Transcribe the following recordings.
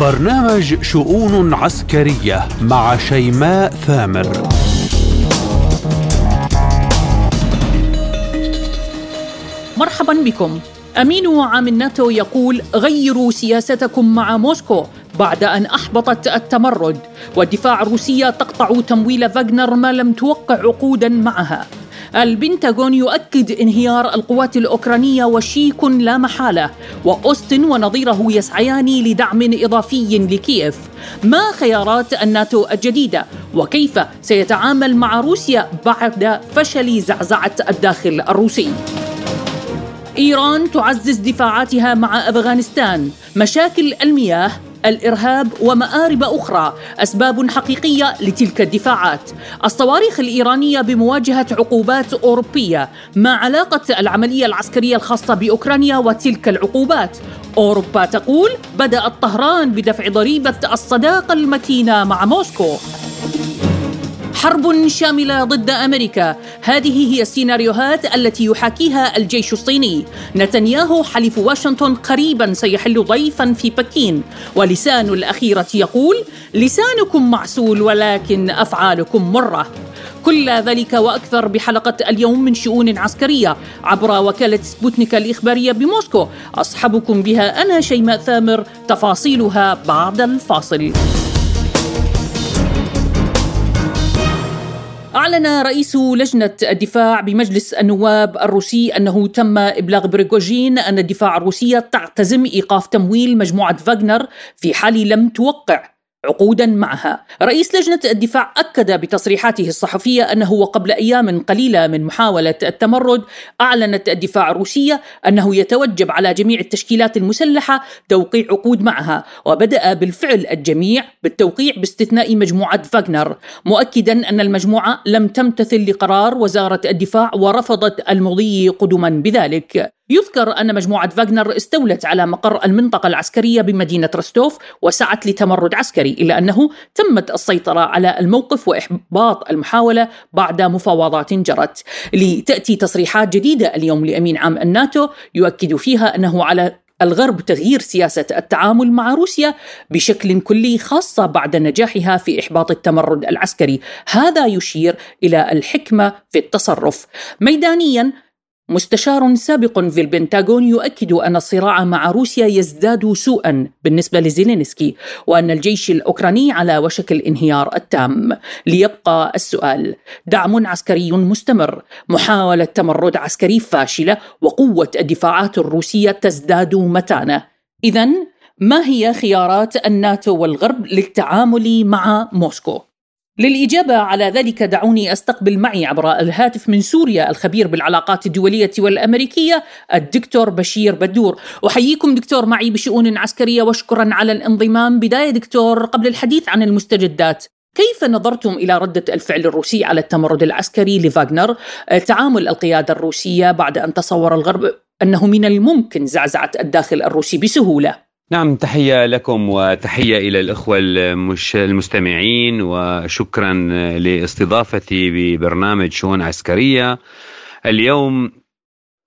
برنامج شؤون عسكرية مع شيماء ثامر. مرحبا بكم. أمين عام الناتو يقول غيروا سياستكم مع موسكو بعد أن أحبطت التمرد والدفاع الروسية تقطع تمويل فاغنر ما لم توقع عقودا معها. البنتاغون يؤكد انهيار القوات الأوكرانية وشيك لا محالة وأوستن ونظيره يسعيان لدعم إضافي لكييف. ما خيارات الناتو الجديدة؟ وكيف سيتعامل مع روسيا بعد فشل زعزعة الداخل الروسي؟ إيران تعزز دفاعاتها مع أفغانستان. مشاكل المياه الإرهاب ومآرب أخرى أسباب حقيقية لتلك الدفاعات. الصواريخ الإيرانية بمواجهة عقوبات أوروبية، ما علاقة العملية العسكرية الخاصة بأوكرانيا وتلك العقوبات؟ أوروبا تقول بدات طهران بدفع ضريبة الصداقة المتينة مع موسكو. حرب شاملة ضد أمريكا. هذه هي السيناريوهات التي يحاكيها الجيش الصيني. نتنياهو حليف واشنطن قريبا سيحل ضيفا في بكين. ولسان الأخيرة يقول لسانكم معسول ولكن أفعالكم مرة. كل ذلك وأكثر بحلقة اليوم من شؤون عسكرية. عبر وكالة سبوتنيك الإخبارية بموسكو أصحبكم بها أنا شيماء ثامر تفاصيلها بعد الفاصل. أعلن رئيس لجنة الدفاع بمجلس النواب الروسي أنه تم إبلاغ بريغوجين أن الدفاع الروسية تعتزم إيقاف تمويل مجموعة فاغنر في حال لم توقع. عقودا معها. رئيس لجنة الدفاع أكد بتصريحاته الصحفية أنه وقبل أيام قليلة من محاولة التمرد أعلنت الدفاع الروسية أنه يتوجب على جميع التشكيلات المسلحة توقيع عقود معها وبدأ بالفعل الجميع بالتوقيع باستثناء مجموعة فاغنر مؤكدا أن المجموعة لم تمتثل لقرار وزارة الدفاع ورفضت المضي قدما بذلك. يذكر أن مجموعة فاغنر استولت على مقر المنطقة العسكرية بمدينة رستوف وسعت لتمرد عسكري إلا أنه تمت السيطرة على الموقف وإحباط المحاولة بعد مفاوضات جرت. لتأتي تصريحات جديدة اليوم لأمين عام الناتو يؤكد فيها أنه على الغرب تغيير سياسة التعامل مع روسيا بشكل كلي خاصة بعد نجاحها في إحباط التمرد العسكري. هذا يشير إلى الحكمة في التصرف. ميدانيا مستشار سابق في البنتاغون يؤكد أن الصراع مع روسيا يزداد سوءا بالنسبة لزيلينسكي وأن الجيش الأوكراني على وشك الانهيار التام ليبقى السؤال دعم عسكري مستمر محاولة تمرد عسكري فاشلة وقوة الدفاعات الروسية تزداد متانة إذا ما هي خيارات الناتو والغرب للتعامل مع موسكو؟ للإجابة على ذلك دعوني أستقبل معي عبر الهاتف من سوريا الخبير بالعلاقات الدولية والأمريكية الدكتور بشير بدور. أحييكم دكتور معي بشؤون عسكرية وشكرا على الانضمام. بداية دكتور قبل الحديث عن المستجدات كيف نظرتم إلى ردة الفعل الروسي على التمرد العسكري لفاغنر؟ تعامل القيادة الروسية بعد أن تصور الغرب أنه من الممكن زعزعة الداخل الروسي بسهولة. نعم تحية لكم وتحية إلى الإخوة المستمعين وشكرا لاستضافتي ببرنامج شؤون عسكرية. اليوم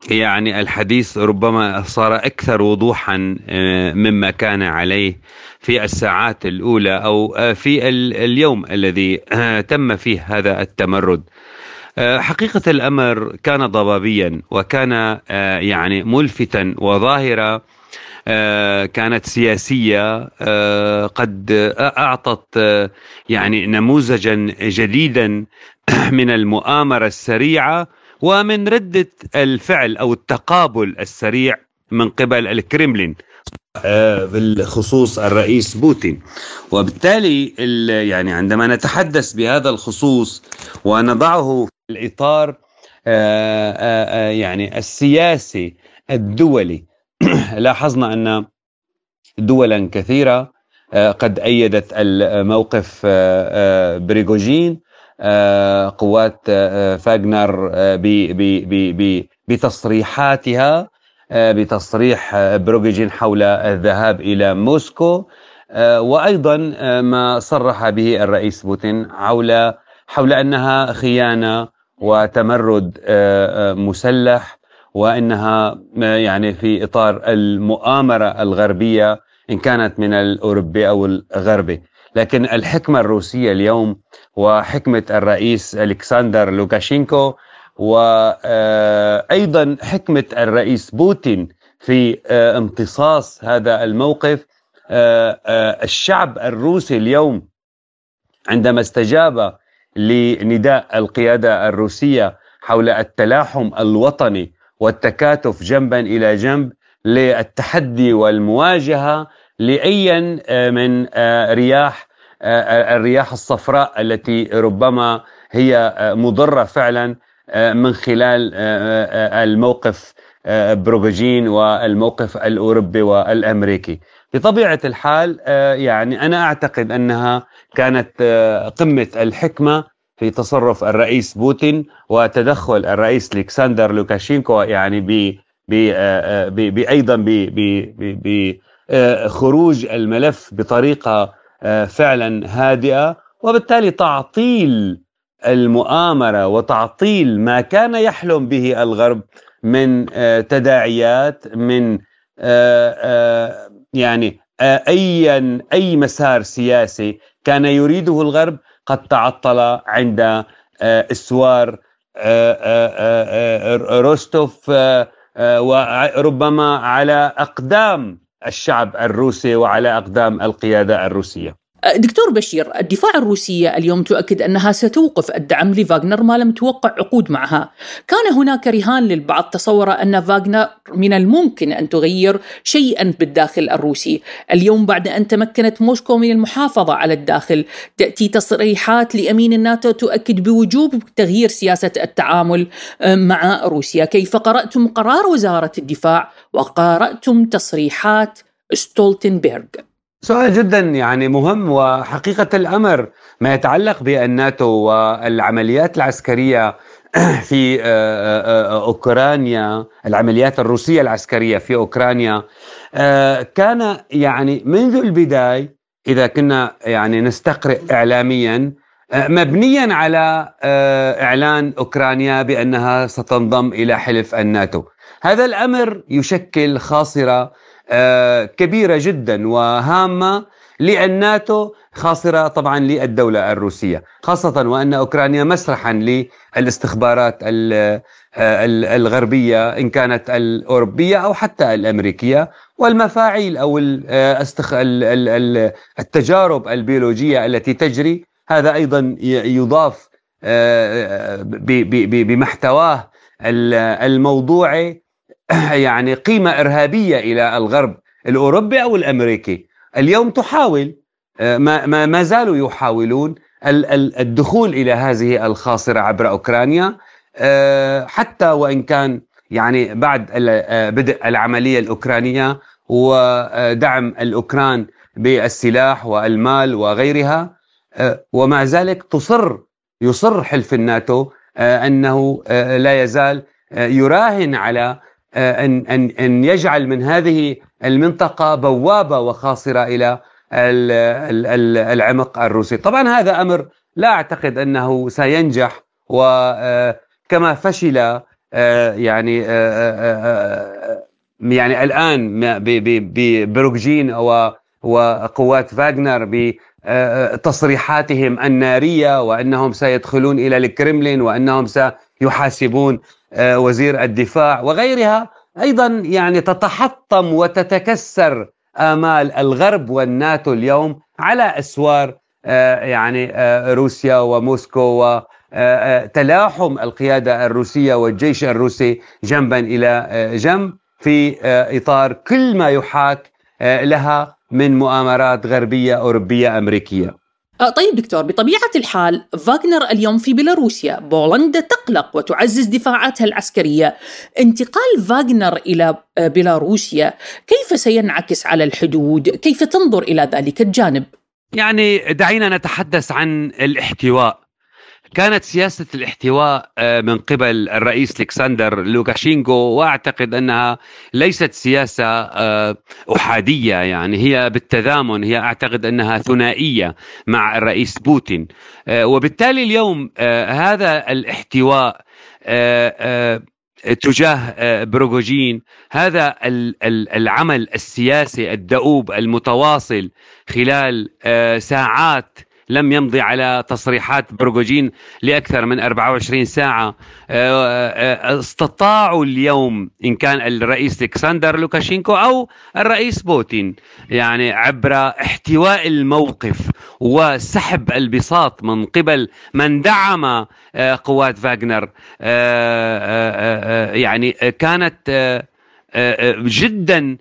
يعني الحديث ربما صار أكثر وضوحا آه، مما كان عليه في الساعات الأولى أو آه، في اليوم الذي آه، تم فيه هذا التمرد. حقيقة الأمر كان ضبابيا وكان يعني ملفتا وظاهرة كانت سياسية آه، قد آه، يعني نموذجا جديدا من المؤامرة السريعة ومن ردة الفعل أو التقابل السريع من قبل الكرملين بالخصوص الرئيس بوتين. وبالتالي يعني عندما نتحدث بهذا الخصوص ونضعه في الإطار يعني السياسي الدولي لاحظنا أن دولا كثيرة آه، قد أيدت الموقف آه، آه، بريغوجين قوات فاغنر بتصريحاتها بتصريح بروجين حول الذهاب إلى موسكو وأيضا ما صرح به الرئيس بوتين حول حول أنها خيانة وتمرد مسلح وإنها يعني في إطار المؤامرة الغربية إن كانت من الأوروبي أو الغربي. لكن الحكمة الروسية اليوم وحكمة الرئيس ألكسندر لوكاشينكو وأيضا حكمة الرئيس بوتين في امتصاص هذا الموقف الشعب الروسي اليوم عندما استجاب لنداء القيادة الروسية حول التلاحم الوطني والتكاتف جنبا إلى جنب للتحدي والمواجهة لأي من رياح الرياح الصفراء التي ربما هي مضرة فعلا من خلال الموقف بريغوجين والموقف الأوروبي والأمريكي. بطبيعة الحال يعني أنا أعتقد أنها كانت قمة الحكمة في تصرف الرئيس بوتين وتدخل الرئيس الكسندر لوكاشينكو يعني ب أيضا بخروج الملف بطريقة فعلا هادئة وبالتالي تعطيل المؤامرة وتعطيل ما كان يحلم به الغرب من تداعيات من يعني اي أي مسار سياسي كان يريده الغرب. قد تعطل عند اسوار روستوف وربما على أقدام الشعب الروسي وعلى أقدام القيادة الروسية. دكتور بشير الدفاع الروسية اليوم تؤكد أنها ستوقف الدعم لفاغنر ما لم توقع عقود معها. كان هناك رهان للبعض تصور أن فاغنر من الممكن أن تغير شيئا بالداخل الروسي. اليوم بعد أن تمكنت موسكو من المحافظة على الداخل تأتي تصريحات لأمين الناتو تؤكد بوجوب تغيير سياسة التعامل مع روسيا. كيف قرأتم قرار وزارة الدفاع؟ وقرأتم تصريحات ستولتنبرغ. سؤال جدا يعني مهم وحقيقة الأمر ما يتعلق بالناتو والعمليات العسكرية في أوكرانيا العمليات الروسية العسكرية في أوكرانيا كان يعني منذ البداية إذا كنا يعني نستقرئ إعلاميا مبنيا على إعلان أوكرانيا بأنها ستنضم إلى حلف الناتو. هذا الأمر يشكل خاصرة آه، كبيرة جدا وهامة للناتو خاصرة طبعا للدولة الروسية خاصة وأن أوكرانيا مسرحا للاستخبارات آه، الغربية إن كانت الأوروبية أو حتى الأمريكية والمفاعيل أو آه، التجارب البيولوجية التي تجري هذا أيضا يضاف بمحتواه الموضوعي يعني قيمة إرهابية إلى الغرب الأوروبي أو الأمريكي. اليوم تحاول آه، ما, ما, ما زالوا يحاولون الدخول إلى هذه الخاصرة عبر أوكرانيا آه، حتى وإن كان يعني بعد آه، بدء العملية الأوكرانية ودعم الأوكران بالسلاح والمال وغيرها ومع ذلك تصر يصر حلف الناتو أنه لا يزال يراهن على أن أن أن يجعل من هذه المنطقة بوابة وخاصرة إلى العمق الروسي. طبعا هذا أمر لا أعتقد أنه سينجح وكما آه، فشل آه، يعني يعني الآن ببروجين وقوات فاغنر بتصريحاتهم النارية وأنهم سيدخلون إلى الكرملين وأنهم سيحاسبون آه، وزير الدفاع وغيرها أيضا يعني تتحطم وتتكسر آمال الغرب والناتو اليوم على أسوار آه، يعني آه، روسيا وموسكو وتلاحم القيادة الروسية والجيش الروسي جنبا إلى جنب في إطار كل ما يحاك لها من مؤامرات غربية أوروبية أمريكية. آه، طيب دكتور بطبيعة الحال فاغنر اليوم في بيلاروسيا بولندا تقلق وتعزز دفاعاتها العسكرية. انتقال فاغنر إلى آه، بيلاروسيا كيف سينعكس على الحدود؟ كيف تنظر إلى ذلك الجانب؟ يعني دعينا نتحدث عن الاحتواء. كانت سياسة الاحتواء آه، من قبل الرئيس الكسندر لوكاشينكو وأعتقد أنها ليست سياسة آه، أحادية يعني هي بالتزامن هي أعتقد أنها ثنائية مع الرئيس بوتين. آه، وبالتالي اليوم هذا الاحتواء تجاه بريغوجين هذا العمل السياسي الدؤوب المتواصل خلال ساعات لم يمضي على تصريحات بريغوجين لأكثر من 24 ساعة. آه، آه، استطاعوا اليوم إن كان الرئيس ألكسندر لوكاشينكو أو الرئيس بوتين يعني عبر احتواء الموقف وسحب البساط من قبل من دعم آه، قوات فاغنر. يعني كانت جدا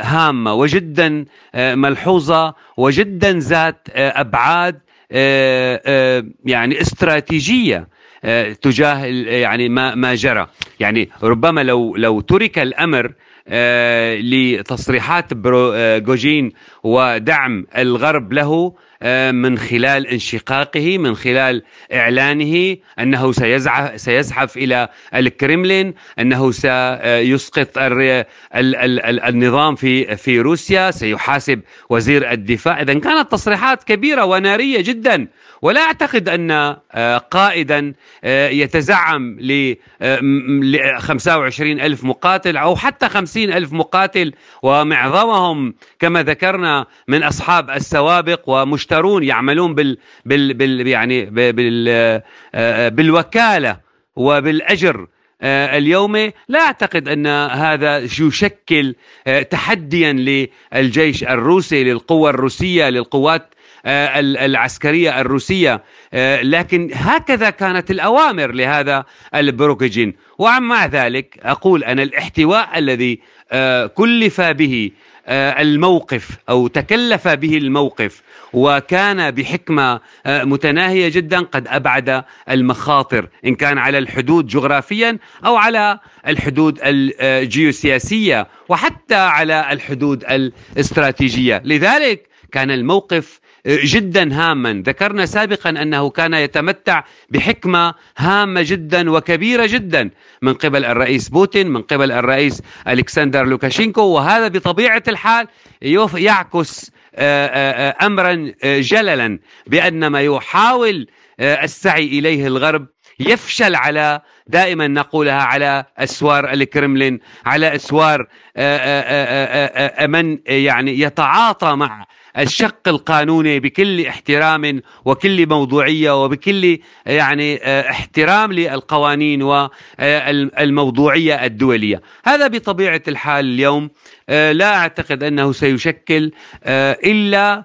هامة وجدا ملحوظة وجدا ذات أبعاد يعني استراتيجية تجاه يعني ما ما جرى. يعني ربما لو لو ترك الأمر لتصريحات بروجين ودعم الغرب له آه، من خلال انشقاقه من خلال إعلانه أنه سيزحف, إلى الكرملين أنه سيسقط النظام في في روسيا سيحاسب وزير الدفاع. إذا كانت تصريحات كبيرة ونارية جدا. ولا أعتقد أن آه، قائدا آه، يتزعم ل 25 ألف مقاتل أو حتى 50 ألف مقاتل. ومعظمهم كما ذكرنا من أصحاب السوابق ومشترون يعملون بال, بال, بال يعني بال آه، بالوكالة وبالأجر اليوم لا أعتقد أن هذا يشكل تحديا للجيش الروسي للقوى الروسية للقوات آه، العسكرية الروسية. آه، لكن هكذا كانت الأوامر لهذا البروكجين ومع ذلك أقول أن الاحتواء الذي آه، كلف به الموقف أو تكلف به الموقف وكان بحكمة متناهية جدا قد أبعد المخاطر إن كان على الحدود جغرافيا أو على الحدود الجيوسياسيه وحتى على الحدود الاستراتيجية. لذلك كان الموقف جدا هاما. ذكرنا سابقا أنه كان يتمتع بحكمة هامة جدا وكبيرة جدا من قبل الرئيس بوتين من قبل الرئيس ألكسندر لوكاشينكو. وهذا بطبيعة الحال يعكس آه، آه، آه، أمرا جللا بأن ما يحاول السعي إليه الغرب يفشل على دائما نقولها على أسوار الكرملين على أسوار من يعني يتعاطى مع الشق القانوني بكل احترام وكل موضوعية وبكل يعني آه، احترام للقوانين والموضوعية الدولية. هذا بطبيعة الحال اليوم آه، لا أعتقد أنه سيشكل آه، إلا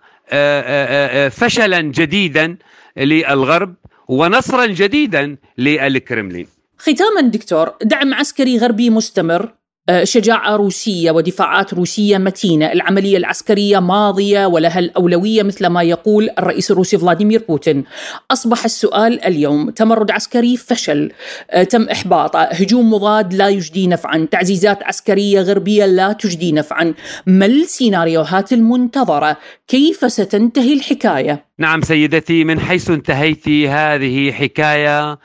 فشلا جديدا للغرب ونصرا جديدا للكرملين. ختاما دكتور دعم عسكري غربي مستمر. شجاعة روسية ودفاعات روسية متينة. العملية العسكرية ماضية ولها الأولوية مثل ما يقول الرئيس الروسي فلاديمير بوتين. أصبح السؤال اليوم تمرد عسكري فشل. آه، تم إحباطه هجوم مضاد لا يجدي نفعا. تعزيزات عسكرية غربية لا تجدي نفعا. ما السيناريوهات المنتظرة. كيف ستنتهي الحكاية؟ نعم سيدتي من حيث انتهيت هذه حكاية آه،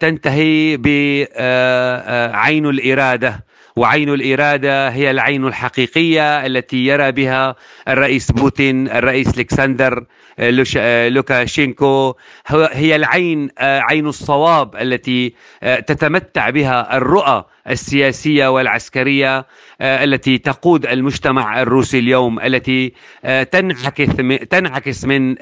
تنتهي بعين الإرادة. وعين الإرادة هي العين الحقيقية التي يرى بها الرئيس بوتين الرئيس ألكسندر آه، لوكاشينكو. هي العين آه، عين الصواب التي تتمتع بها الرؤى السياسية والعسكرية التي تقود المجتمع الروسي اليوم التي تنعكس تنعكس من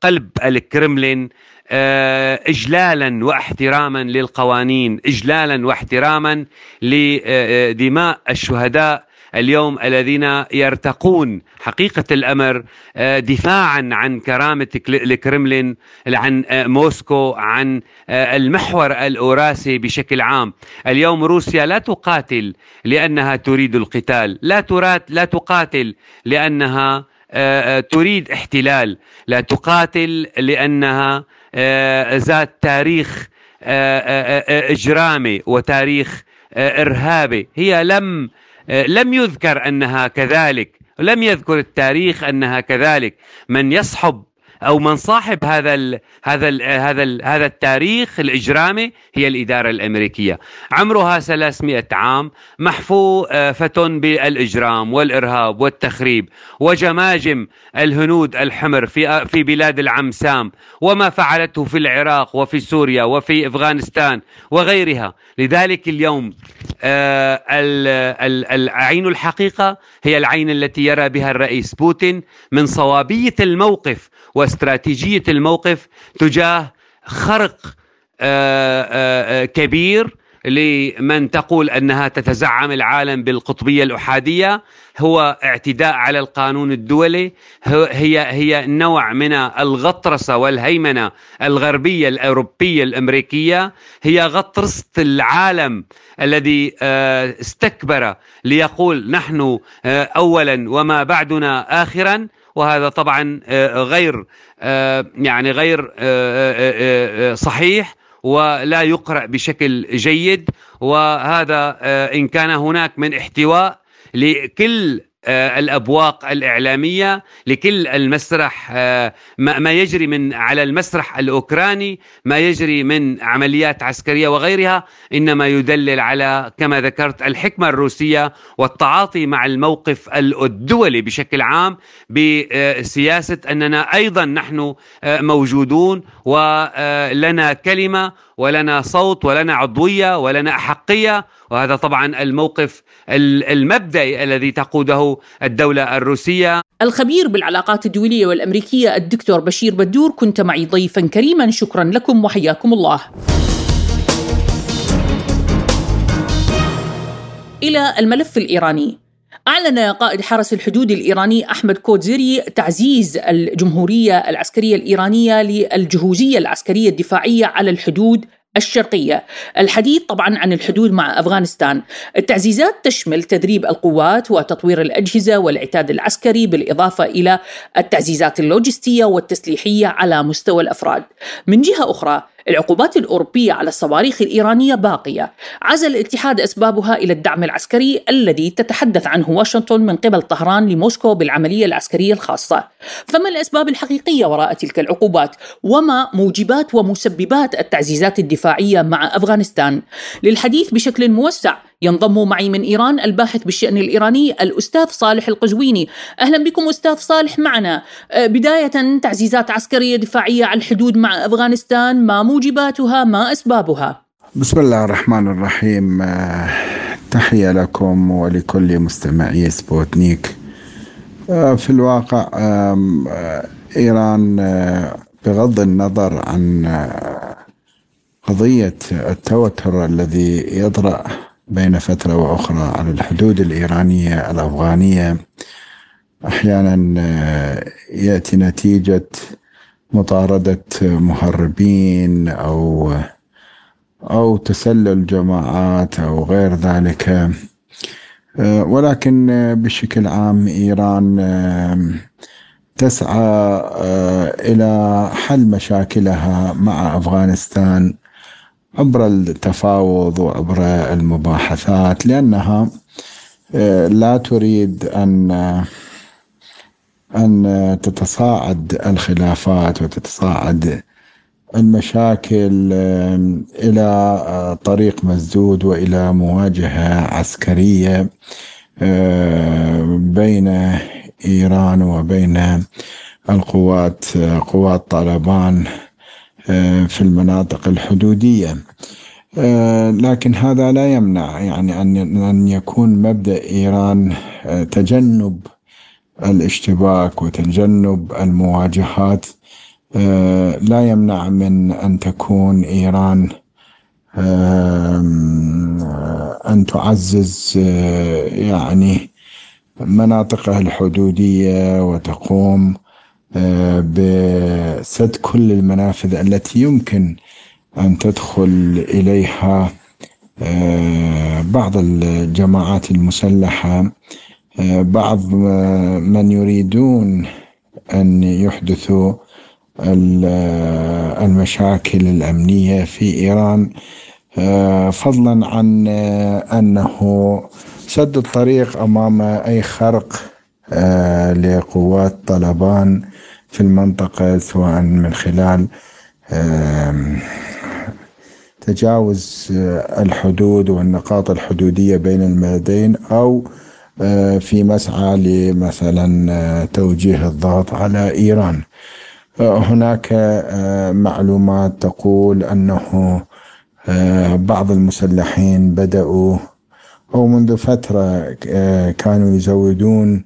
قلب الكرملين آه، اجلالا واحتراما للقوانين اجلالا واحتراما لدماء الشهداء اليوم الذين يرتقون حقيقة الأمر آه، دفاعا عن كرامة الكرملين عن آه، موسكو عن المحور الأوراسي بشكل عام. اليوم روسيا لا تقاتل لأنها تريد القتال لا, ترات لا تقاتل لأنها تريد احتلال لا تقاتل لأنها آه، ذات تاريخ آه، آه، إجرامي وتاريخ إرهابي. هي لم لم يذكر أنها كذلك لم يذكر التاريخ أنها كذلك. من يصحب أو من صاحب هذا ال هذا ال هذا ال هذا التاريخ الإجرامي هي الإدارة الأمريكية. عمرها 300 عام محفوفه بالإجرام والإرهاب والتخريب وجماجم الهنود الحمر في في بلاد العم سام وما فعلته في العراق وفي سوريا وفي أفغانستان وغيرها. لذلك اليوم آه، العين الحقيقة هي العين التي يرى بها الرئيس بوتين من صوابية الموقف واستراتيجية الموقف تجاه خرق آه، آه، كبير لمن تقول أنها تتزعم العالم بالقطبية الأحادية هو اعتداء على القانون الدولي. هي هي نوع من الغطرسة والهيمنة الغربية الأوروبية الأمريكية. هي غطرسة العالم الذي آه، استكبر ليقول نحن آه، اولا وما بعدنا اخرا. وهذا طبعا آه، غير يعني غير صحيح. ولا يقرأ بشكل جيد وهذا إن كان هناك من احتواء لكل آه، الأبواق الإعلامية لكل المسرح آه، ما يجري من على المسرح الأوكراني ما يجري من عمليات عسكرية وغيرها إنما يدلل على كما ذكرت الحكمة الروسية والتعاطي مع الموقف الدولي بشكل عام بسياسة أننا أيضا نحن آه، موجودون ولنا كلمة ولنا صوت ولنا عضوية ولنا أحقية وهذا طبعا الموقف المبدئي الذي تقوده الدولة الروسية. الخبير بالعلاقات الدولية والأمريكية الدكتور بشير بدور كنت معي ضيفا كريما. شكرا لكم وحياكم الله. إلى الملف الإيراني. أعلن قائد حرس الحدود الإيراني أحمد كودزيري تعزيز الجمهورية العسكرية الإيرانية للجهوزية العسكرية الدفاعية على الحدود الشرقية. الحديث طبعا عن الحدود مع أفغانستان. التعزيزات تشمل تدريب القوات وتطوير الأجهزة والعتاد العسكري بالإضافة إلى التعزيزات اللوجستية والتسليحية على مستوى الأفراد. من جهة أخرى العقوبات الأوروبية على الصواريخ الإيرانية باقية. عزل الاتحاد أسبابها إلى الدعم العسكري الذي تتحدث عنه واشنطن من قبل طهران لموسكو بالعملية العسكرية الخاصة. فما الأسباب الحقيقية وراء تلك العقوبات؟ وما موجبات ومسببات التعزيزات الدفاعية مع أفغانستان؟ للحديث بشكل موسع ينضم معي من إيران الباحث بالشأن الإيراني الأستاذ صالح القزويني. أهلا بكم أستاذ صالح معنا. أه، بداية تعزيزات عسكرية دفاعية على الحدود مع أفغانستان ما موجباتها ما أسبابها؟ بسم الله الرحمن الرحيم. أه، تحية لكم ولكل مستمعي سبوتنيك. أه، في الواقع إيران بغض النظر عن قضية التوتر الذي يطرأ بين فترة وأخرى على الحدود الإيرانية الأفغانية. أحيانا آه، يأتي نتيجة مطاردة مهربين أو أو تسلل جماعات أو غير ذلك. آه، ولكن بشكل عام إيران آه، تسعى إلى حل مشاكلها مع أفغانستان. عبر التفاوض وعبر المباحثات لأنها آه، لا تريد أن أن تتصاعد الخلافات وتتصاعد المشاكل آه، إلى آه، طريق مسدود وإلى مواجهة عسكرية بين إيران وبين القوات قوات طالبان. في المناطق الحدودية. آه، لكن هذا لا يمنع يعني أن أن يكون مبدأ إيران آه، تجنب الاشتباك وتجنب المواجهات. آه، لا يمنع من أن تكون إيران أن تعزز يعني مناطقها الحدودية وتقوم بسد كل المنافذ التي يمكن أن تدخل إليها آه، بعض الجماعات المسلحة آه، بعض من يريدون أن يحدثوا المشاكل الأمنية في إيران آه، فضلا عن أنه سد الطريق أمام أي خرق لقوات طلبان في المنطقة سواء من خلال تجاوز الحدود والنقاط الحدودية بين البلدين أو في مسعى لمثلا توجيه الضغط على إيران. هناك معلومات تقول أنه بعض المسلحين بدأوا أو منذ فترة كانوا يزودون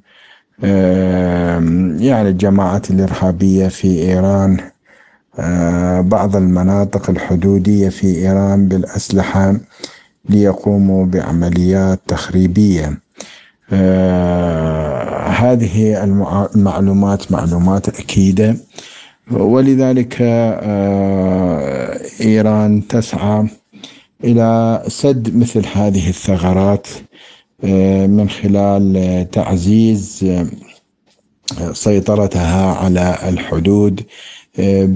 يعني الجماعات الإرهابية في إيران بعض المناطق الحدودية في إيران بالأسلحة ليقوموا بعمليات تخريبية. هذه المعلومات معلومات أكيدة. ولذلك إيران تسعى إلى سد مثل هذه الثغرات. من خلال تعزيز سيطرتها على الحدود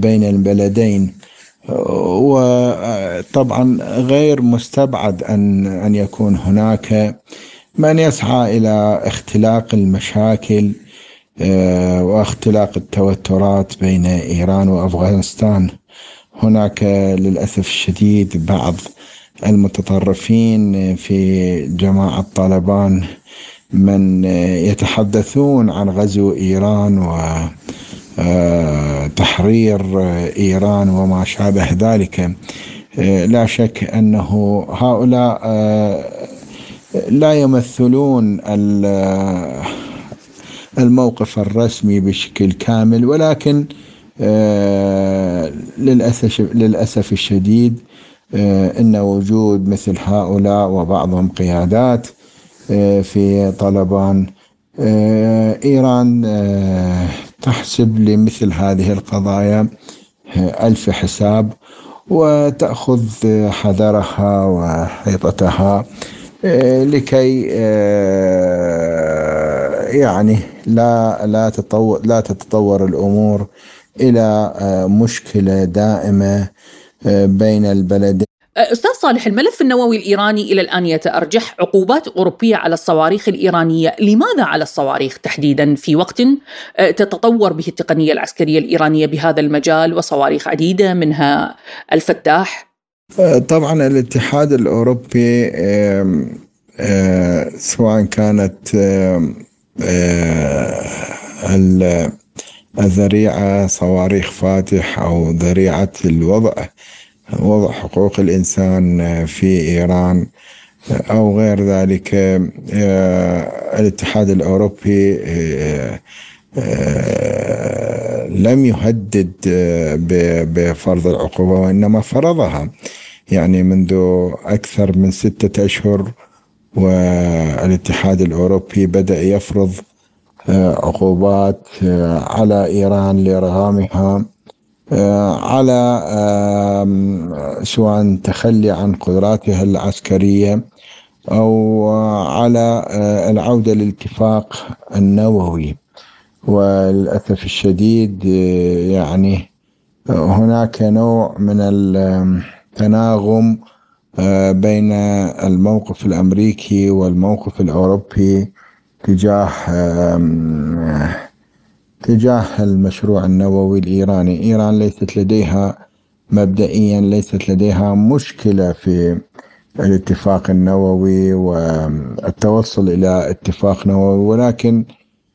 بين البلدين. وطبعا غير مستبعد أن أن يكون هناك من يسعى إلى اختلاق المشاكل واختلاق التوترات بين إيران وأفغانستان. هناك للأسف الشديد بعض المتطرفين في جماعة طالبان من يتحدثون عن غزو إيران و تحرير إيران وما شابه ذلك. لا شك أنه هؤلاء لا يمثلون الموقف الرسمي بشكل كامل ولكن للأسف للأسف الشديد إن وجود مثل هؤلاء وبعضهم قيادات في طلبان إيران تحسب لمثل هذه القضايا ألف حساب وتأخذ حذرها وحيطتها لكي يعني لا لا تطور لا تتطور الأمور إلى مشكلة دائمة بين البلدين أستاذ صالح الملف النووي الإيراني إلى الآن يتأرجح عقوبات أوروبية على الصواريخ الإيرانية، لماذا على الصواريخ تحديدا في وقت تتطور به التقنية العسكرية الإيرانية بهذا المجال وصواريخ عديدة منها الفتاح؟ طبعا الاتحاد الأوروبي سواء كانت الذريعه صواريخ فاتح أو ذريعة الوضع وضع حقوق الإنسان في إيران أو غير ذلك. الاتحاد الأوروبي لم يهدد بفرض العقوبة وإنما فرضها. يعني منذ أكثر من ستة أشهر والاتحاد الأوروبي بدأ يفرض عقوبات على إيران لإرغامها على سواء تخلي عن قدراتها العسكرية أو على آه، العودة للاتفاق النووي. وللأسف الشديد آه، يعني هناك نوع من التناغم آه، بين الموقف الأمريكي والموقف الأوروبي تجاه تجاه المشروع النووي الإيراني. إيران ليست لديها مبدئيا ليست لديها مشكلة في الاتفاق النووي والتوصل إلى اتفاق نووي ولكن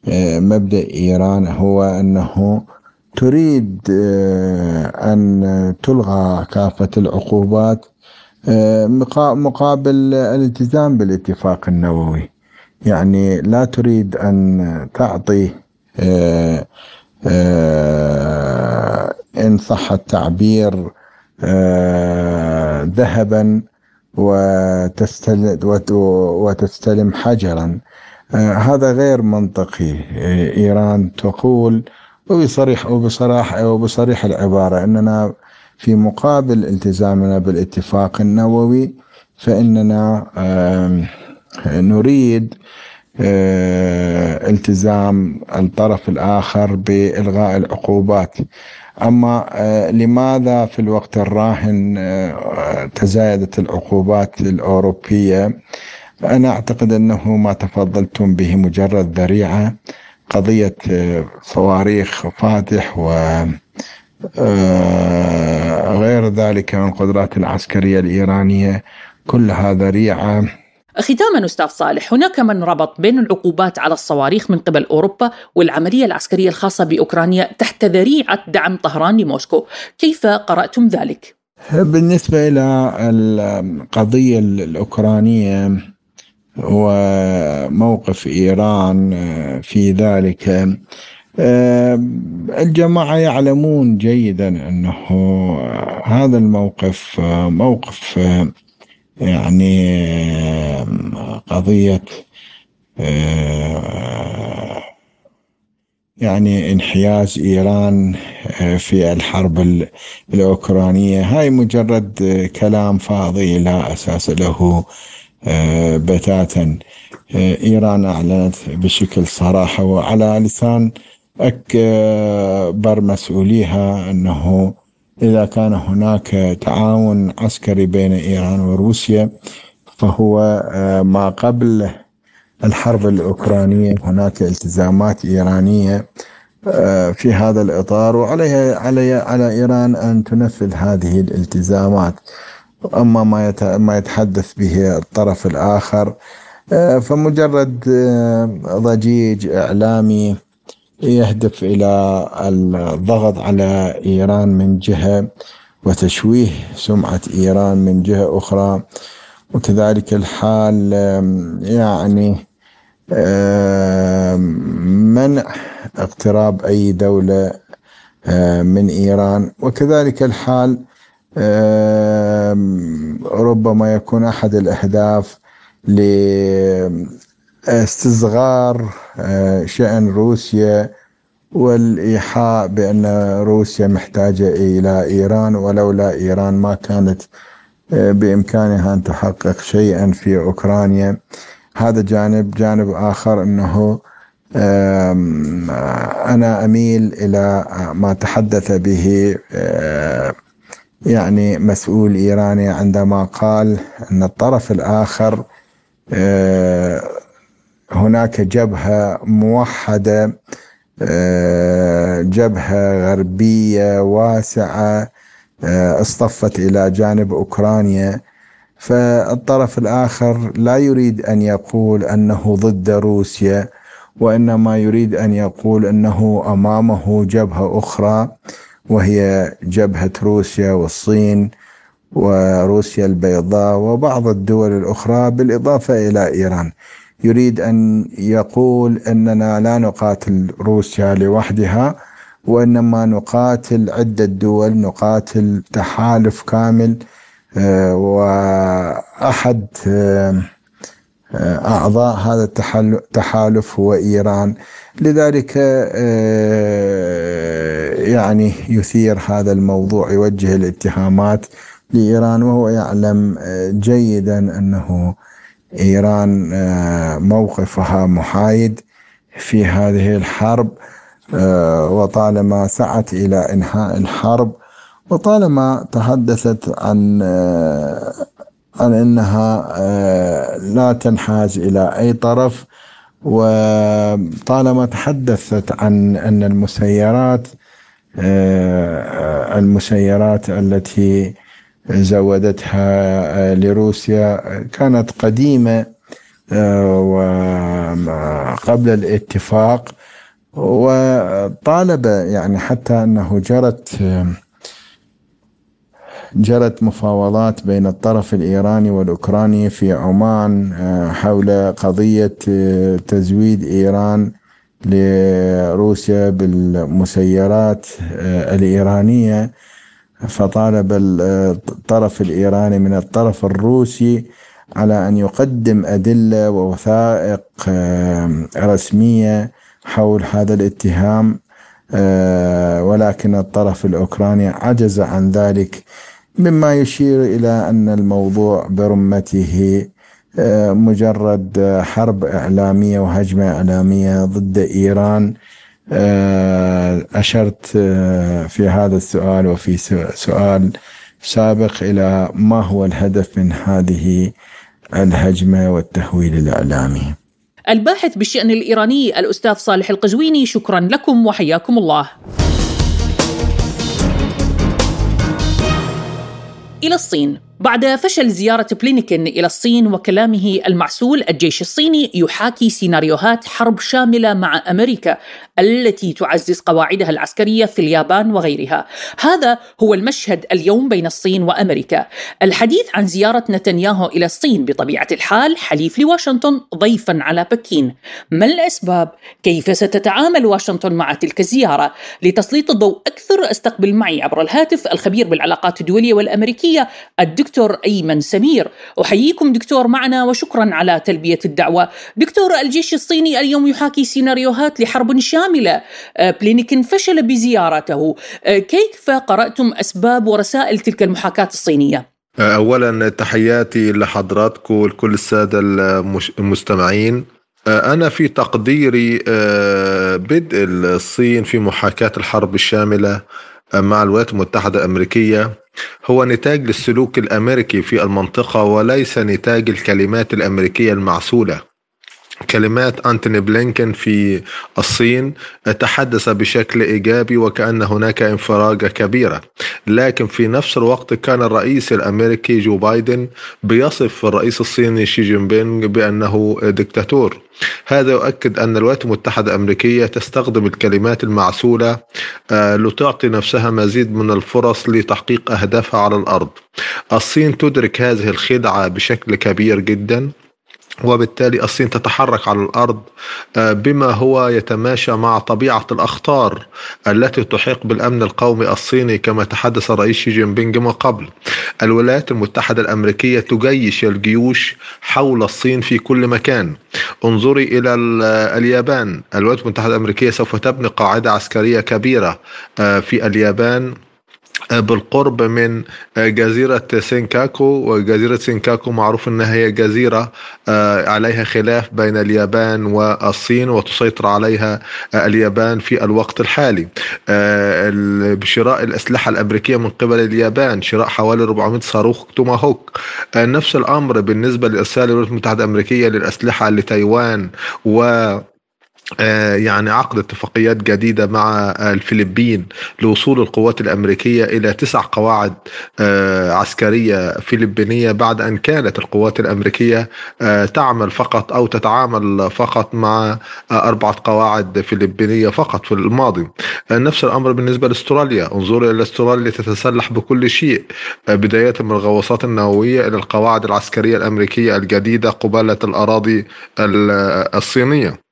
آه، مبدأ إيران هو أنه تريد آه، أن تلغى كافة العقوبات آه، مقابل الالتزام بالاتفاق النووي. يعني لا تريد أن تعطي آه، آه، إن صح التعبير آه، ذهبا وتستلم, وتستلم حجرا. هذا غير منطقي. إيران تقول وبصريح وبصراحة وبصريح العبارة أننا في مقابل التزامنا بالاتفاق النووي فإننا نريد آه، التزام الطرف الآخر بإلغاء العقوبات. أما آه، لماذا في الوقت الراهن آه، تزايدت العقوبات الأوروبية؟ أنا أعتقد أنه ما تفضلتم به مجرد ذريعة. قضية صواريخ فاتح و غير ذلك من القدرات العسكرية الإيرانية كل هذا ريعة ختاما أستاذ صالح هناك من ربط بين العقوبات على الصواريخ من قبل أوروبا والعملية العسكرية الخاصة بأوكرانيا تحت ذريعة دعم طهران لموسكو، كيف قرأتم ذلك؟ بالنسبة إلى القضية الأوكرانية وموقف إيران في ذلك الجماعة يعلمون جيدا أنه هذا الموقف موقف يعني قضية يعني انحياز إيران في الحرب الأوكرانية. هاي مجرد كلام فاضي لا أساس له بتاتا. إيران أعلنت بشكل صراحة وعلى لسان أكبر مسؤوليها أنه إذا كان هناك تعاون عسكري بين إيران وروسيا فهو آه، ما قبل الحرب الأوكرانية هناك التزامات إيرانية آه، في هذا الإطار وعليها علي على إيران أن تنفذ هذه الالتزامات. أما ما ما يتحدث به الطرف الآخر آه، فمجرد ضجيج إعلامي يهدف إلى الضغط على إيران من جهة وتشويه سمعة إيران من جهة أخرى. وكذلك الحال يعني منع اقتراب أي دولة من إيران. وكذلك الحال ربما يكون أحد الأهداف استصغار آه، شأن روسيا والإيحاء بأن روسيا محتاجة إلى إيران ولولا إيران ما كانت آه، بإمكانها أن تحقق شيئا في أوكرانيا. هذا جانب. جانب آخر أنه أنا أميل إلى ما تحدث به آه، يعني مسؤول إيراني عندما قال أن الطرف الآخر هناك جبهة موحدة آه، جبهة غربية واسعة آه، اصطفت إلى جانب أوكرانيا. فالطرف الآخر لا يريد أن يقول أنه ضد روسيا وإنما يريد أن يقول أنه أمامه جبهة أخرى وهي جبهة روسيا والصين وروسيا البيضاء وبعض الدول الأخرى بالإضافة إلى إيران. يريد أن يقول أننا لا نقاتل روسيا لوحدها وإنما نقاتل عدة دول نقاتل تحالف كامل آه، وأحد آه، أعضاء هذا التحالف هو إيران. لذلك آه، يعني يثير هذا الموضوع يوجه الاتهامات لإيران وهو يعلم جيدا أنه إيران آه، موقفها محايد في هذه الحرب آه، وطالما سعت إلى إنهاء الحرب وطالما تحدثت عن آه، عن إنها لا تنحاز إلى أي طرف وطالما تحدثت عن أن المسيرات المسيرات التي زودتها آه، لروسيا. كانت قديمة آه، وقبل الاتفاق. وطالب يعني حتى أنه جرت جرت مفاوضات بين الطرف الإيراني والأوكراني في عمان آه، حول قضية تزويد إيران لروسيا بالمسيرات الإيرانية. فطالب الطرف الإيراني من الطرف الروسي على أن يقدم أدلة ووثائق رسمية حول هذا الاتهام آه، ولكن الطرف الأوكراني عجز عن ذلك مما يشير إلى أن الموضوع برمته آه، مجرد حرب إعلامية وهجمة إعلامية ضد إيران آه، أشرت آه، في هذا السؤال وفي سؤال سابق إلى ما هو الهدف من هذه الهجمة والتهويل الإعلامي. الباحث بالشأن الإيراني الأستاذ صالح القزويني شكرا لكم وحياكم الله. إلى الصين. بعد فشل زيارة بلينكن إلى الصين وكلامه المعسول الجيش الصيني يحاكي سيناريوهات حرب شاملة مع أمريكا. التي تعزز قواعدها العسكرية في اليابان وغيرها. هذا هو المشهد اليوم بين الصين وأمريكا. الحديث عن زيارة نتنياهو إلى الصين بطبيعة الحال حليف لواشنطن ضيفا على بكين. ما الأسباب؟ كيف ستتعامل واشنطن مع تلك الزيارة؟ لتسليط الضوء أكثر أستقبل معي عبر الهاتف الخبير بالعلاقات الدولية والأمريكية الدكتور دكتور أيمن سمير. أحييكم دكتور معنا وشكرا على تلبية الدعوة. دكتور الجيش الصيني اليوم يحاكي سيناريوهات لحرب شاملة آه، بلينكن فشل بزيارته. آه، كيف قرأتم أسباب ورسائل تلك المحاكاة الصينية؟ آه، اولا تحياتي لحضراتكم ولكل السادة المستمعين. أنا في تقديري بدء الصين في محاكاة الحرب الشاملة مع الولايات المتحدة الأمريكية. هو نتاج للسلوك الأمريكي في المنطقة وليس نتاج الكلمات الأمريكية المعسولة. كلمات أنتوني بلينكن في الصين تحدث بشكل إيجابي وكأن هناك انفراجة كبيرة. لكن في نفس الوقت كان الرئيس الأمريكي جو بايدن بيصف الرئيس الصيني شي جين بينغ بأنه دكتاتور هذا يؤكد أن الولايات المتحدة الأمريكية تستخدم الكلمات المعسولة آه، لتعطي نفسها مزيد من الفرص لتحقيق أهدافها على الأرض. الصين تدرك هذه الخدعة بشكل كبير جدا. وبالتالي الصين تتحرك على الأرض آه، بما هو يتماشى مع طبيعة الأخطار التي تحيق بالأمن القومي الصيني كما تحدث الرئيس شي جين بينغ من قبل. الولايات المتحدة الأمريكية تجيش الجيوش حول الصين في كل مكان. انظري إلى اليابان، الولايات المتحدة الأمريكية سوف تبني قاعدة عسكرية كبيرة آه، في اليابان بالقرب من جزيرة سينكاكو وجزيرة سينكاكو معروف أنها هي جزيرة آه، عليها خلاف بين اليابان والصين وتسيطر عليها اليابان في الوقت الحالي. آه، بشراء الأسلحة الأمريكية من قبل اليابان شراء حوالي 400 صاروخ توماهوك. آه، نفس الأمر بالنسبة لإرسال الولايات المتحدة الأمريكية للأسلحة لتايوان و آه، يعني عقد اتفاقيات جديدة مع الفلبين لوصول القوات الأمريكية إلى تسع قواعد آه، عسكرية فلبينية بعد أن كانت القوات الأمريكية آه، تعمل فقط أو تتعامل فقط مع أربعة قواعد فلبينية فقط في الماضي. نفس الأمر بالنسبة لأستراليا. انظروا إلى أستراليا تتسلح بكل شيء. بداية من الغواصات النووية إلى القواعد العسكرية الأمريكية الجديدة قبالة الأراضي الصينية.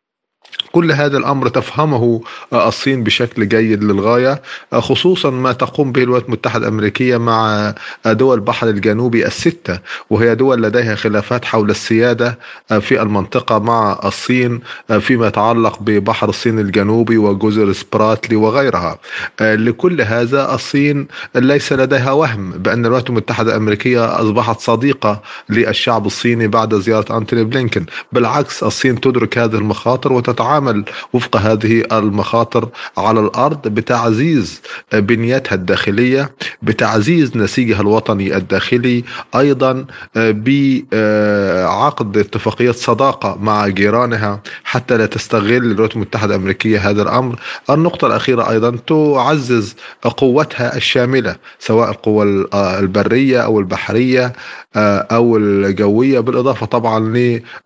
كل هذا الأمر تفهمه آه، الصين بشكل جيد للغاية آه، خصوصا ما تقوم به الولايات المتحدة الأمريكية مع آه، دول البحر الجنوبي الستة وهي دول لديها خلافات حول السيادة في المنطقة مع الصين فيما يتعلق ببحر الصين الجنوبي وجزر سبراتلي وغيرها. لكل هذا الصين ليس لديها وهم بأن الولايات المتحدة الأمريكية أصبحت صديقة للشعب الصيني بعد زيارة أنتوني بلينكن بالعكس الصين تدرك هذه المخاطر وتتعامل تتعامل وفق هذه المخاطر على الأرض بتعزيز بنيتها الداخلية بتعزيز نسيجها الوطني الداخلي أيضا بعقد اتفاقيات صداقة مع جيرانها حتى لا تستغل الولايات المتحدة الأمريكية هذا الأمر. النقطة الأخيرة أيضا تعزز قوتها الشاملة سواء القوى البرية أو البحرية أو الجوية بالإضافة طبعا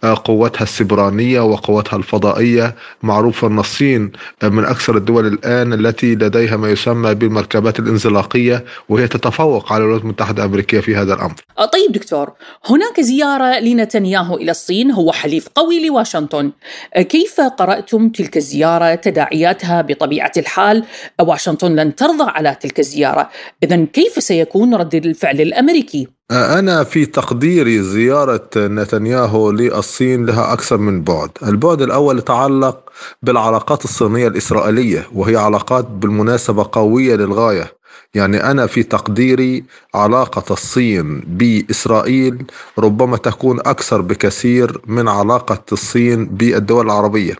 لقوتها السبرانية وقوتها الفضائية معروف أن الصين من أكثر الدول الآن التي لديها ما يسمى بالمركبات الانزلاقية وهي تتفوق على الولايات المتحدة الأمريكية في هذا الأمر. آه، طيب دكتور هناك زيارة لنتنياهو إلى الصين هو حليف قوي لواشنطن. آه، كيف قرأتم تلك الزيارة؟ تداعياتها بطبيعة الحال؟ واشنطن لن ترضى على تلك الزيارة. إذا كيف سيكون رد الفعل الأمريكي؟ أنا في تقديري زيارة نتنياهو للصين لها أكثر من بعد. البعد الأول يتعلق بالعلاقات الصينية الإسرائيلية وهي علاقات بالمناسبة قوية للغاية. يعني أنا في تقديري علاقة الصين بإسرائيل ربما تكون أكثر بكثير من علاقة الصين بالدول العربية.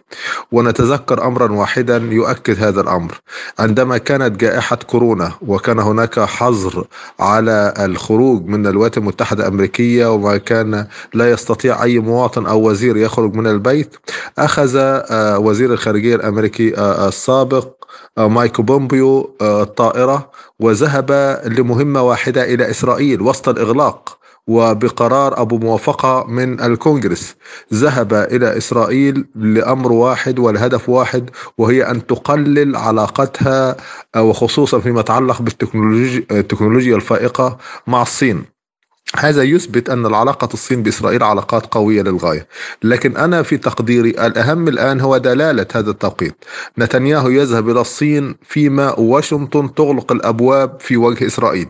ونتذكر امرا واحدا يؤكد هذا الأمر. عندما كانت جائحة كورونا وكان هناك حظر على الخروج من الولايات المتحدة الأمريكية وما كان لا يستطيع أي مواطن أو وزير يخرج من البيت أخذ آه، وزير الخارجية الأمريكي آه، السابق آه، مايكو بومبيو الطائرة وذهب لمهمة واحدة إلى إسرائيل وسط الإغلاق وبقرار أبو موافقة من الكونغرس. ذهب إلى إسرائيل لأمر واحد والهدف واحد وهي أن تقلل علاقتها وخصوصا فيما يتعلق بالتكنولوجيا الفائقة مع الصين. هذا يثبت أن العلاقة الصين بإسرائيل علاقات قوية للغاية. لكن أنا في تقديري الأهم الآن هو دلالة هذا التوقيت. نتنياهو يذهب إلى الصين فيما واشنطن تغلق الأبواب في وجه إسرائيل.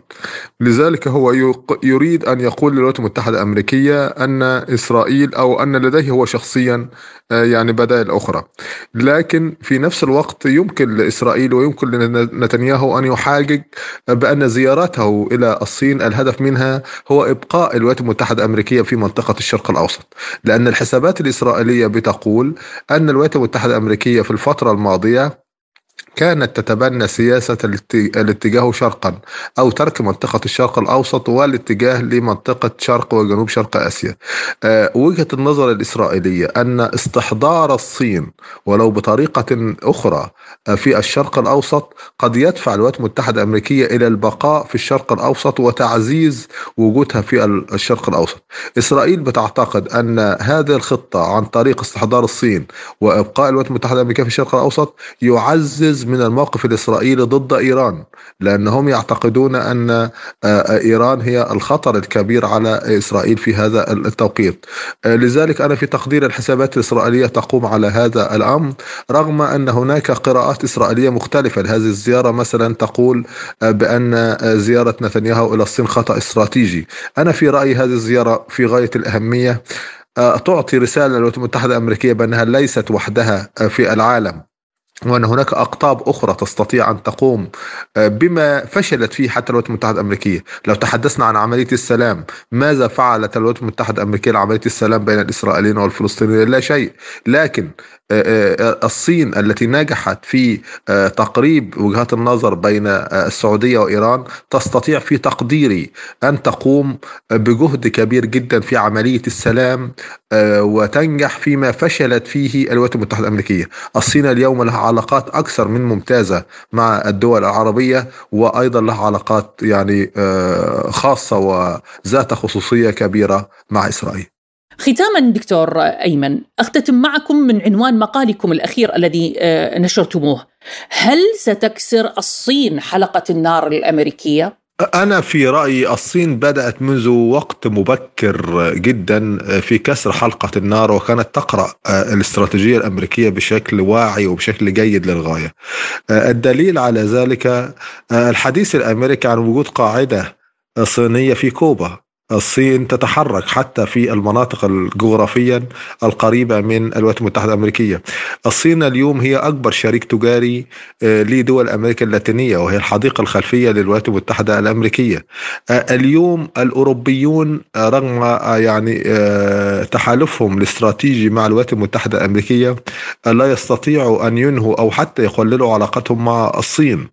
لذلك هو يريد أن يقول للولايات المتحدة الأمريكية أن إسرائيل أو أن لديه هو شخصيا آه، يعني بدائل أخرى. لكن في نفس الوقت يمكن لإسرائيل ويمكن لنتنياهو أن يحاجج بأن زيارته إلى الصين الهدف منها هو إبقاء الولايات المتحدة الأمريكية في منطقة الشرق الأوسط. لأن الحسابات الإسرائيلية بتقول أن الولايات المتحدة الأمريكية في الفترة الماضية كانت تتبنى سياسة الاتجاه شرقا أو ترك منطقة الشرق الأوسط والاتجاه لمنطقة شرق وجنوب شرق آسيا. أه وجهة النظر الإسرائيلية أن استحضار الصين ولو بطريقة أخرى آه، في الشرق الأوسط قد يدفع الولايات المتحدة الأمريكية إلى البقاء في الشرق الأوسط وتعزيز وجودها في الشرق الأوسط. إسرائيل بتعتقد أن هذه الخطة عن طريق استحضار الصين وإبقاء الولايات المتحدة الأمريكية في الشرق الأوسط يعزز من الموقف الإسرائيلي ضد إيران لأنهم يعتقدون أن آه، آه، إيران هي الخطر الكبير على إسرائيل في هذا التوقيت. آه، لذلك أنا في تقدير الحسابات الإسرائيلية تقوم على هذا الأمر رغم أن هناك قراءات إسرائيلية مختلفة. لهذه الزيارة مثلا تقول بأن زيارة نتنياهو إلى الصين خطأ استراتيجي. أنا في رأيي هذه الزيارة في غاية الأهمية تعطي رسالة للولايات المتحدة الأمريكية بأنها ليست وحدها في العالم. وأن هناك أقطاب أخرى تستطيع أن تقوم آه، بما فشلت فيه حتى الولايات المتحدة الأمريكية. لو تحدثنا عن عملية السلام ماذا فعلت الولايات المتحدة الأمريكية لعملية السلام بين الإسرائيليين والفلسطينيين؟ لا شيء. لكن الصين التي نجحت في تقريب وجهات النظر بين السعودية وإيران تستطيع في تقديري أن تقوم بجهد كبير جدا في عملية السلام وتنجح فيما فشلت فيه الولايات المتحدة الأمريكية. الصين اليوم لها علاقات أكثر من ممتازة مع الدول العربية وأيضا لها علاقات يعني آه، خاصة وذات خصوصية كبيرة مع إسرائيل. ختاما دكتور أيمن أختتم معكم من عنوان مقالكم الأخير الذي آه، نشرتموه. هل ستكسر الصين حلقة النار الأمريكية؟ أنا في رأيي الصين بدأت منذ وقت مبكر جدا في كسر حلقة النار وكانت تقرأ الاستراتيجية الأمريكية بشكل واعي وبشكل جيد للغاية. الدليل على ذلك الحديث الأمريكي عن وجود قاعدة صينية في كوبا. الصين تتحرك حتى في المناطق الجغرافيا القريبة من الولايات المتحدة الأمريكية. الصين اليوم هي أكبر شريك تجاري آه، لدول أمريكا اللاتينية وهي الحديقة الخلفية للولايات المتحدة الأمريكية. آه، اليوم الأوروبيون آه، رغم يعني تحالفهم الاستراتيجي مع الولايات المتحدة الأمريكية لا يستطيعوا أن ينهوا أو حتى يقللوا علاقتهم مع الصين.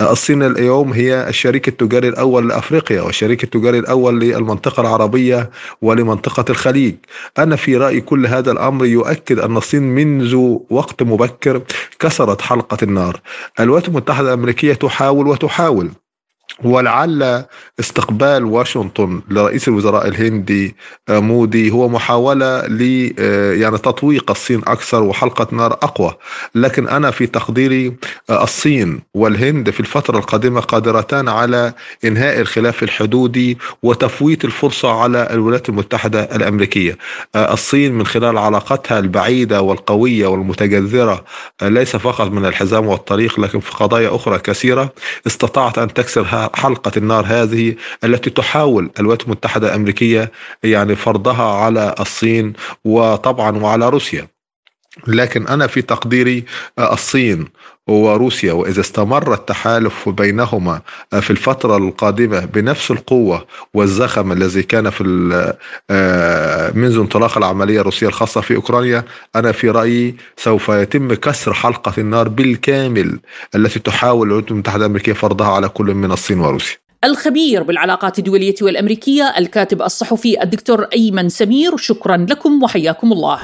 الصين اليوم هي الشريك التجاري الأول لأفريقيا والشريك التجاري الأول للمنطقة. للمنطقة العربية ولمنطقة الخليج. أنا في رأيي كل هذا الأمر يؤكد أن الصين منذ وقت مبكر كسرت حلقة النار. الولايات المتحدة الأمريكية تحاول وتحاول. ولعل استقبال واشنطن لرئيس الوزراء الهندي آه، مودي هو محاولة ل آه، يعني تطويق الصين أكثر وحلقة نار أقوى. لكن أنا في تقديري آه، الصين والهند في الفترة القادمة قادرتان على إنهاء الخلاف الحدودي وتفويت الفرصة على الولايات المتحدة الأمريكية. الصين من خلال علاقتها البعيدة والقوية والمتجذرة ليس فقط من الحزام والطريق لكن في قضايا أخرى كثيرة استطاعت أن تكسر حلقة النار هذه التي تحاول الولايات المتحدة الأمريكية يعني فرضها على الصين وطبعا وعلى روسيا. لكن أنا في تقديري الصين وروسيا وإذا استمر التحالف بينهما في الفترة القادمة بنفس القوة والزخم الذي كان في منذ انطلاق العملية الروسية الخاصة في أوكرانيا أنا في رأيي سوف يتم كسر حلقة النار بالكامل التي تحاول الولايات المتحدة الأمريكية فرضها على كل من الصين وروسيا. الخبير بالعلاقات الدولية والأمريكية الكاتب الصحفي الدكتور أيمن سمير شكرا لكم وحياكم الله.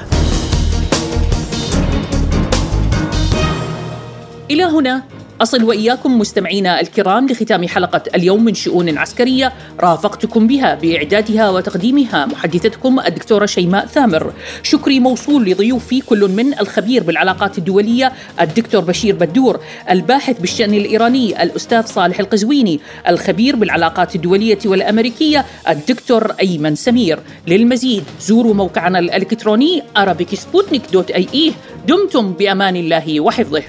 إلى هنا. أصل وإياكم مستمعينا الكرام لختام حلقة اليوم من شؤون عسكرية رافقتكم بها بإعدادها وتقديمها محدثتكم الدكتورة شيماء ثامر. شكري موصول لضيوفي كل من الخبير بالعلاقات الدولية الدكتور بشير بدور الباحث بالشأن الإيراني الأستاذ صالح القزويني الخبير بالعلاقات الدولية والأمريكية الدكتور أيمن سمير. للمزيد زوروا موقعنا الإلكتروني arabicsputnik.ie دمتم بأمان الله وحفظه.